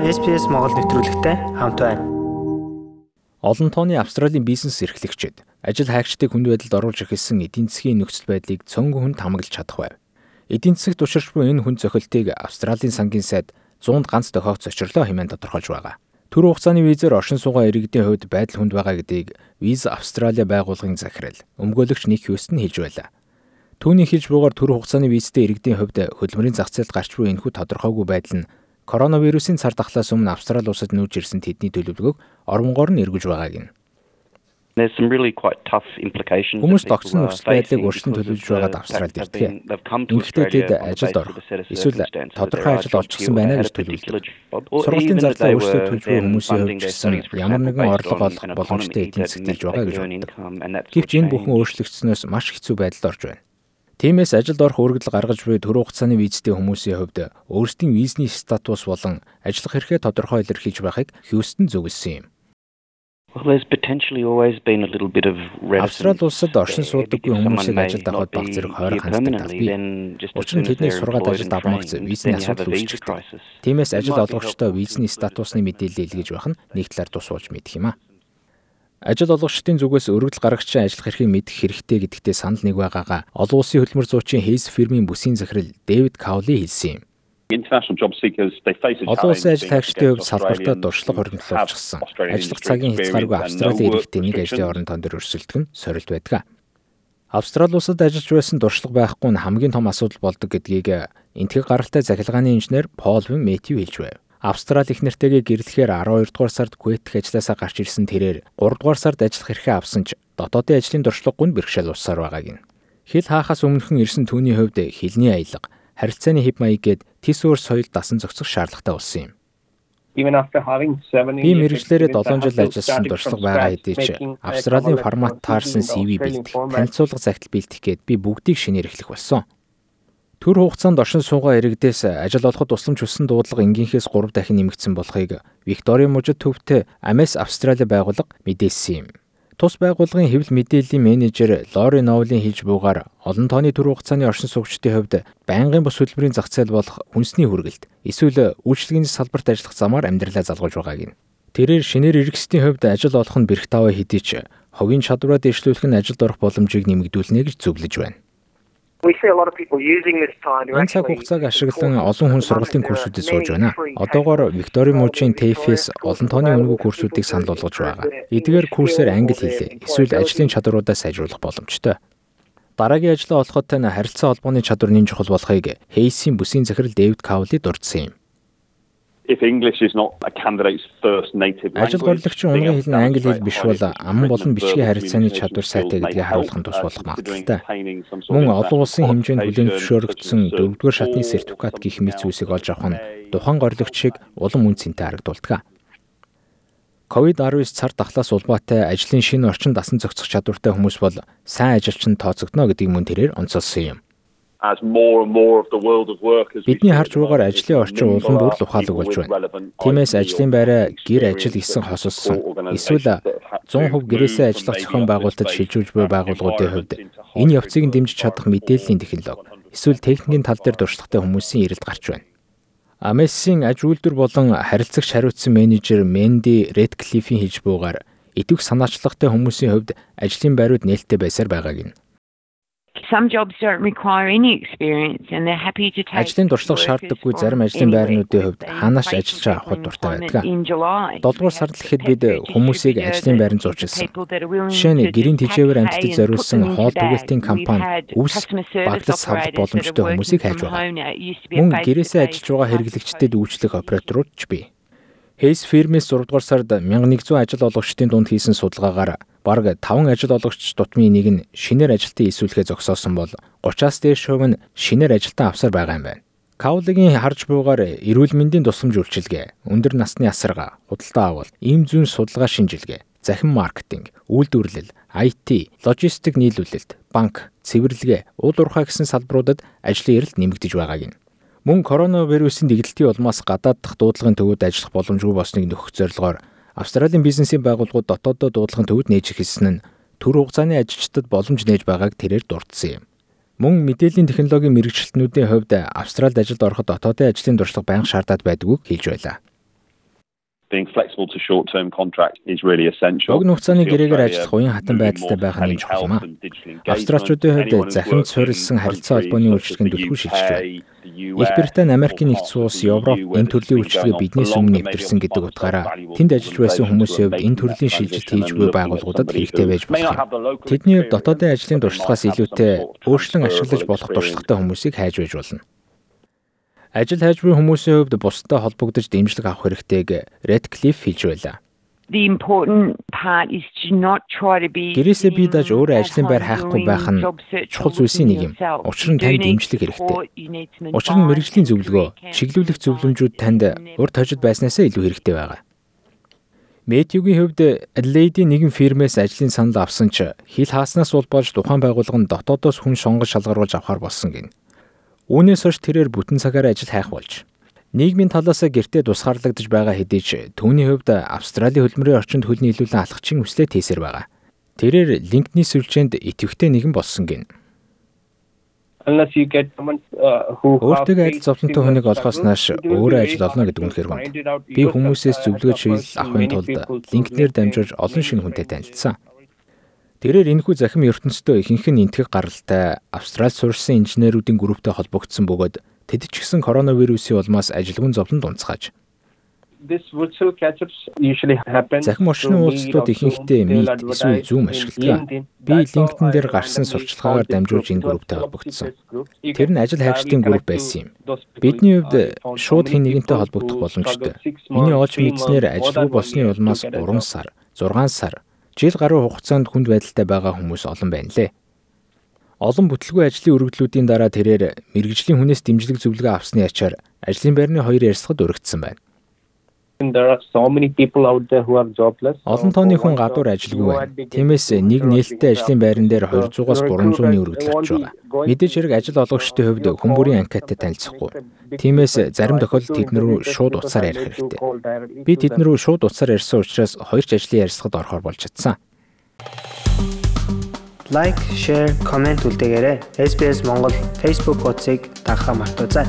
SPS Монгол нэвтрүүлэгтэй хамт байна. Олон тооны Австралийн бизнес эрхлэгчид ажил хайгчдыг хүнд байдалд оруулж эхэлсэн эдийн засгийн нөхцөл байдлыг цөөнгөн хүнд хамгаалж чадах байв. Эдийн засагт учирч буй энэ хүн зохилтыг Австралийн сангийн сайд 100-д ганц тохиогц очирлоо хэмээн тодорхойлж байгаа. Түр хугацааны визээр оршин суугаа иргэдийн хувьд байдал хүнд байгаа гэдгийг Виз Австраlia байгууллагын захирал өмгөөлөгч Ник Хьюстон хэлж байлаа. Түүний хэлж бугаар түр хугацааны визтэй иргэдийн хувьд хөдөлмөрийн зах зээлд гарч буй энэхүү тодорхойгүй байдал нь Коронавирусын цар тахлаас өмнө Австрали улсад нүүж ирсэн тэдний төлөвлөгөөг оронгоор нь эргэж байгааг нь. Хүмүүс тогтсон нөхцөл байдлыг өөрчлөн төлөвлөж байгаад Австралид ирдэг. Ингэхдээ тэд ажилд орох эсвэл тодорхой ажил олчихсан байна гэж төлөвлөдөг. Сургалтын зардал өөрсдөө төлж буй хүмүүсийн хувьд гэсэн ямар нэгэн орлого олох боломжтой эдийн засгт ирж байгаа гэж боддог. Гэвч энэ бүхэн өөрчлөгдсөнөөс маш хэцүү байдалд орж байна. Тиймээс ажилд орох үргэлж гаргаж буй төрөө хугацааны визтэй хүмүүсийн хувьд өөрсдийн визний статус болон ажиллах эрхээ тодорхой илэрхийлж байхыг Хьюстон зөвлөсөн юм. Австрали улсад оршин суудаггүй хүмүүсийг ажилд авахд баг зэрэг хойрог ханддаг тал бий. Учир нь тэднийг сургаад ажилд авмагц визний асуудал үүсчихдэг. Тиймээс ажил олгогчдоо визний статусны мэдээлэл илгээж байх нь нэг талаар тус болж мэдэх юм а. Ажил олгогчдын зүгээс өргөдөл гаргагчийн ажиллах эрхийг мэдэх хэрэгтэй гэдэгтээ санал нэг байгаагаа олон улсын хөдөлмөр зуучийн Hayes фирмийн бүсийн захирал Дэвид Каули хэлсэн юм. Олон улсын ажил хайгчдын хувьд салбартаа дуршлаг хоригдлуулчихсан. Ажиллах цагийн хязгааргүй Австралийн иргэдийн нэг ажлын орон тон дээр өрсөлдөх нь сорилт байдаг. Австрали улсад ажиллаж байсан дуршлаг байхгүй нь хамгийн том асуудал болдог гэдгийг энтгэг гаралтай захилгааны инженер Пол Мэтью хэлж байв. Австрали их нэртэйгээ гэрлэхээр 12 дугаар сард дэх ажилласаа гарч ирсэн тэрээр 3 дугаар сард ажиллах эрхээ авсан ч дотоодын ажлын дуршлаггүй нь бэрхшээл уссаар байгааг нь. Хил хаахаас өмнөхөн ирсэн түүний хувьд хилний аялга, харилцааны хэв маяг гээд тис өөр соёл дасан зохицох шаардлагатай болсон юм. Би мэрэгчлэрээ 7 жил ажилласан дуршлаг байгаа хэдий ч Австралийн формат таарсан CV бэлдэх, танилцуулга загтал бэлдэх гээд би бүгдийг шинээр эхлэх болсон. Төр хугацаанд оршин суугаа иргэдээс ажил олоход тусламж хүссэн дуудлага энгийнхээс 3 дахин нэмэгдсэн болохыг Виктория мужид төвтэй Амес Австрали байгууллага мэдээлсэн юм. Тус байгууллагын хэвлэл мэдээллийн менежер Лори Ноулийн хэлж буугаар олон тооны төр хугацааны оршин суугчдын хувьд байнгын бус хөдөлмөрийн зах зээл болох хүнсний хүргэлт эсвэл үйлчлэгийн салбарт ажиллах замаар амьдралаа залгуулж байгааг нь. Тэрээр шинээр иргэсдийн хувьд ажил олох нь бэрх таваа хэдий ч хогийн чадвараа дэвшлүүлэх нь ажилд орох боломжийг нэмэгдүүлнэ гэж зөвлөж байна. Энэ цаг хугацааг ашиглан олон хүн сургалтын курсүүдэд сууж байна. Одоогоор Виктори мужийн TFS олон тооны үнэгүй курсүүдийг санал болгож байгаа. Эдгээр курсээр англи хэл эсвэл ажлын чадваруудаа сайжруулах боломжтой. Дараагийн ажлаа олоход тань харилцаа холбооны чадвар нэн чухал болохыг Хейсийн бүсийн захирал Дэвид Каули дурдсан юм. If English is not a candidate's first native language. Ажил горлогчийн умгийн хэл нь англи хэл биш бол ам болон бичгийн харилцааны чадвар сайтай гэдгийг харуулах нь тус болох магадaltaй. Мөн олон улсын хэмжээнд бүлээн зөвшөөрөгдсөн дөрөвдүгээр шатны сертификат гэх мэт зүйлсийг олж авах нь тухайн горлогч шиг улам үн цэнтэй харагдулдаг. COVID-19 цар тахлаас улбаатай ажлын шинэ орчин дасан зохицох чадвартай хүмүүс бол сайн ажилчин тооцогдно гэдгийг мөн тэрээр онцолсон юм. Бидний харж байгаагаар ажлын орчин улам бүр л ухаалаг болж байна. Тиймээс ажлын байраа гэр ажил гэсэн хосолсон. Эсвэл 100% гэрээсээ ажиллах зохион байгуулалтад шилжүүлж буй байгууллагуудын хувьд энэ явцыг дэмжиж чадах мэдээллийн технологи эсвэл техникийн тал дээр дуршлагатай хүмүүсийн ирэлт гарч байна. Амесийн аж үйлдвэр болон харилцагч хариуцсан менежер Менди Редклифийн хэлж буугаар идэвх санаачлагтай хүмүүсийн хувьд ажлын байрууд нээлттэй байсаар байгааг нь Ажлын дуршлаг шаарддаггүй зарим ажлын байрнуудын хувьд хаанаас ажиллаж авахд дуртай байдаг. 7 дугаар сард л ихэд бид хүмүүсийг ажлын байранд зуучилсан. Жишээ нь гэрийн тэжээвэр амьтдад зориулсан хоол түгэлтийн компани өвс багтаж савлах боломжтой хүмүүсийг хайж байгаа. Мөн гэрээсээ ажиллаж байгаа хэрэглэгчдэд үйлчлэх операторууд ч бий. Hayes фирмээс 6 дугаар сард 1100 ажил олгогчдын дунд хийсэн судалгаагаар бараг 5 ажил олгогч дутмын нэг нь шинээр ажилтан ийсүүлэхээ зогсоосон бол 30-аас дээш хувь нь шинээр ажилтан авсаар байгаа юм байна. Каулигийн харж буугаар эрүүл мэндийн тусламж үйлчилгээ, өндөр насны асарга, худалдаа авалт, ийм зүүн судалгаа шинжилгээ, захин маркетинг, үйлдвэрлэл, IT, логистик нийлүүлэлт, банк, цэвэрлэгээ, уул уурхай гэсэн салбаруудад ажлын эрэлт нэмэгдэж байгааг нь Мөн коронавирусын дэглэлтийн улмаас гадаад дахь дуудлагын төвөд ажиллах боломжгүй болсныг нөхөх зорилгоор Австралийн бизнесийн байгууллагууд дотооддоо дуудлагын төвөд нээж эхэлсэн нь төр хугацааны ажилчдад боломж нээж байгааг тэрээр дурдсан юм. Мөн мэдээллийн технологийн мэрэгчлэтнүүдийн хувьд Австральд ажилд ороход дотоодын ажлын дуршлаг байнга шаардаад байдгийг хэлж байлаа. Being flexible to short-term contracts is really essential. Богино хугацааны гэрээгээр ажиллах уян хатан байдалтай байх нь чухал юм аа. Австралчуудын хувьд захин суурилсан харилцаа холбооны үйлчлэгэнд түлхүү шилжиж байна. Их Британи, Америкийн нэгдсэн улс, Европ энэ төрлийн үйлчлэгээ биднээс өмнө нэвтэрсэн гэдэг утгаараа тэнд ажиллаж байсан хүмүүсийн хувьд энэ төрлийн шилжилт хийж буй байгууллагуудад хэрэгтэй байж болох. Тэдний дотоодын ажлын туршлагаас илүүтэй өөрчлөн ашиглаж болох туршлагатай хүмүүсийг хайж байж болно. Ажил хайж буй хүмүүсийн хувьд бусдад холбогдож дэмжлэг авах хэрэгтэйг Redcliffe хэлж байлаа. The important part is to not try to be Гэрээсээ бие дааж өөрөө ажлын байр хайхгүй байх нь чухал зүйлсийн нэг юм. Учир нь танд дэмжлэг хэрэгтэй. Учир нь мэрэгжлийн зөвлөгөө, чиглүүлэх зөвлөмжүүд танд урд хожид байснаасаа илүү хэрэгтэй байгаа. Мэтьюгийн хувьд Adelaide-ийн нэгэн фирмээс ажлын санал авсан ч хил хааснаас улбалж тухайн байгууллага нь дотоодоос хүн шонгож шалгаруулж авахар болсон гин. Үүнээс хойш тэрээр бүтэн цагаар ажил хайх болж нийгмийн талаас гэртээ тусгаарлагдж байгаа хэдий ч түүний хувьд Австралийн хөлмөрийн орчинд хөлний илүүлэн алхахчийн хүслээ тээсэр байгаа. Тэрээр LinkedIn сүлжээнд идэвхтэй нэгэн болсон гин. unless you get someone uh, who Өөртөө адил зовлонтой хүнийг олохоос нааш өөрөө ажил олно гэдэг үнэхээр гомд. Би хүмүүсээс зөвлөгөө шийдэл авахын тулд линкнэр дамжуулж олон шинэ хүнтэй танилцсан. Тэрээр энэхүү захим ертөнцийн ихэнх нь энтгэх гаралтай Австрали суурьсан инженеруудын групптэй холбогдсон бөгөөд тэд ч гэсэн коронавирусын улмаас ажилгүйн зовлонд унцгааж. Захим орчны уулзалтууд ихэнхдээ Meet эсвэл Zoom ашигладаг. Би LinkedIn дээр гарсан сурчлагаагаар дамжуулж энэ групптэй холбогдсон. Тэр нь ажил хайгчдын групп байсан юм. Бидний хувьд шууд хэн нэгэнтэй холбогдох боломжтой. Миний олж мэдснээр ажилгүй болсны улмаас 3 сар, 6 сар, жил гаруй хугацаанд хүнд байдалтай байгаа хүмүүс олон байна лээ. Олон бүтлгүй ажлын өргөдлүүдийн дараа тэрээр мэрэгжлийн хүнээс дэмжлэг зөвлөгөө авсны ачаар ажлын байрны хоёр ярилцлагад өргөцсөн байна. Олон тооны хүн гадуур ажилгүй байна. Тиймээс нэг нээлттэй ажлын байран дээр 200-аас 300-ны өргөдөл авч байгаа. Мэдээж хэрэг ажил олгогчдын хувьд хүн бүрийн анкеттай танилцахгүй. Тиймээс зарим тохиолдолд тэднэр рүү шууд утсаар ярих хэрэгтэй. Би тэднэр рүү шууд утсаар ярьсан учраас хоёр ч ажлын ярилцлагад орохоор болж чадсан. Лайк, шеэр, комент үлдээгээрэй. SBS Монгол Facebook хуудсыг дагахаа мартаоцай.